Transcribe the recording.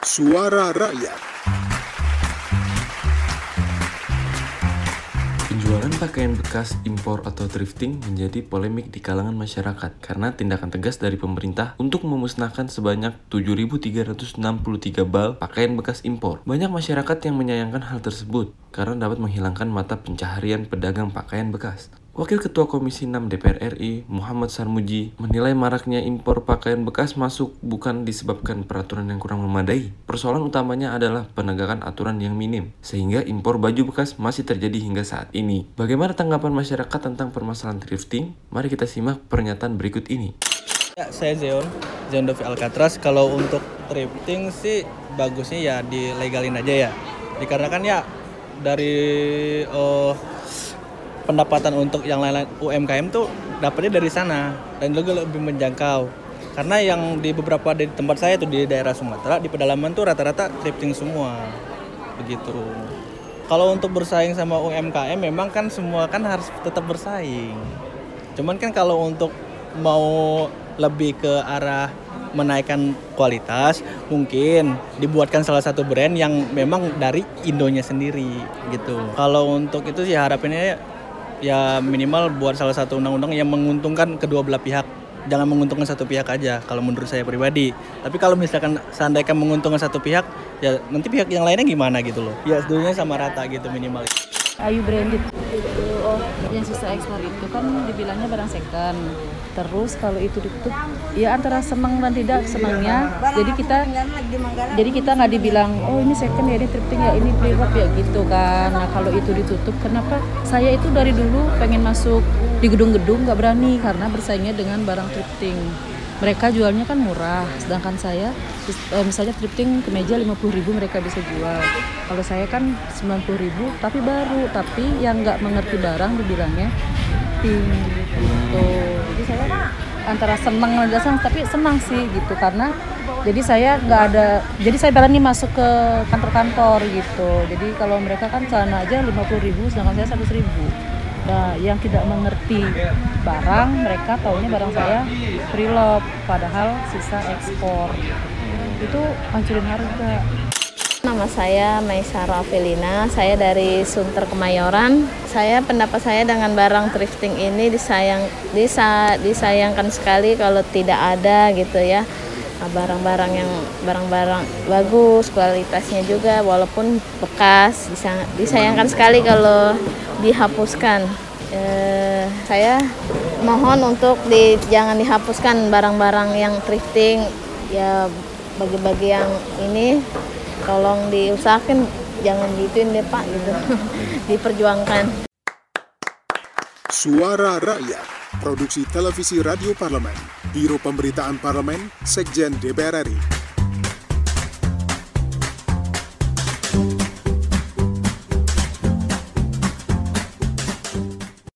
Suara Rakyat. Penjualan pakaian bekas impor atau thrifting menjadi polemik di kalangan masyarakat karena tindakan tegas dari pemerintah untuk memusnahkan sebanyak 7.363 bal pakaian bekas impor. Banyak masyarakat yang menyayangkan hal tersebut karena dapat menghilangkan mata pencaharian pedagang pakaian bekas. Wakil Ketua Komisi 6 DPR RI, Muhammad Sarmuji, menilai maraknya impor pakaian bekas masuk bukan disebabkan peraturan yang kurang memadai. Persoalan utamanya adalah penegakan aturan yang minim, sehingga impor baju bekas masih terjadi hingga saat ini. Bagaimana tanggapan masyarakat tentang permasalahan thrifting? Mari kita simak pernyataan berikut ini. Ya, saya Zeon, Zeon Dovi Alcatraz. Kalau untuk thrifting sih bagusnya ya dilegalin aja ya. Dikarenakan ya dari oh, pendapatan untuk yang lain-lain UMKM tuh dapatnya dari sana dan juga lebih menjangkau. Karena yang di beberapa di tempat saya tuh di daerah Sumatera di pedalaman tuh rata-rata thrifting semua. Begitu. Kalau untuk bersaing sama UMKM memang kan semua kan harus tetap bersaing. Cuman kan kalau untuk mau lebih ke arah menaikkan kualitas mungkin dibuatkan salah satu brand yang memang dari Indonya sendiri gitu. Kalau untuk itu sih harapannya ya minimal buat salah satu undang-undang yang menguntungkan kedua belah pihak. Jangan menguntungkan satu pihak aja kalau menurut saya pribadi. Tapi kalau misalkan seandainya menguntungkan satu pihak ya nanti pihak yang lainnya gimana gitu loh. Ya sedunia sama rata gitu minimal Ayu branded. Oh yang sisa ekspor itu kan dibilangnya barang second. Terus kalau itu ditutup ya antara senang dan tidak senangnya. Jadi kita jadi kita nggak dibilang oh ini second ya ini thrifting ya ini pre-wrap ya gitu kan. Nah kalau itu ditutup kenapa? Saya itu dari dulu pengen masuk di gedung-gedung nggak berani karena bersaingnya dengan barang thrifting mereka jualnya kan murah sedangkan saya eh, misalnya thrifting kemeja 50.000 mereka bisa jual. Kalau saya kan 90.000 tapi baru. Tapi yang nggak mengerti barang dibilangnya thrifting gitu jadi saya antara senang dan tapi senang sih gitu. Karena jadi saya nggak ada jadi saya berani masuk ke kantor-kantor gitu. Jadi kalau mereka kan celana aja 50.000 sedangkan saya 100.000 Nah, yang tidak mengerti barang, mereka taunya barang saya preloved, padahal sisa ekspor. Itu hancurin harga. Nama saya Maisara Avelina, saya dari Sunter Kemayoran. Saya pendapat saya dengan barang thrifting ini disayang disa, disayangkan sekali kalau tidak ada gitu ya barang-barang yang barang-barang bagus kualitasnya juga walaupun bekas disayangkan sekali kalau dihapuskan. Eh, saya mohon untuk di, jangan dihapuskan barang-barang yang thrifting. Ya bagi-bagi yang ini tolong diusahakan jangan gituin deh pak gitu. Diperjuangkan Suara Rakyat Produksi Televisi Radio Parlemen Biro Pemberitaan Parlemen Sekjen DPR RI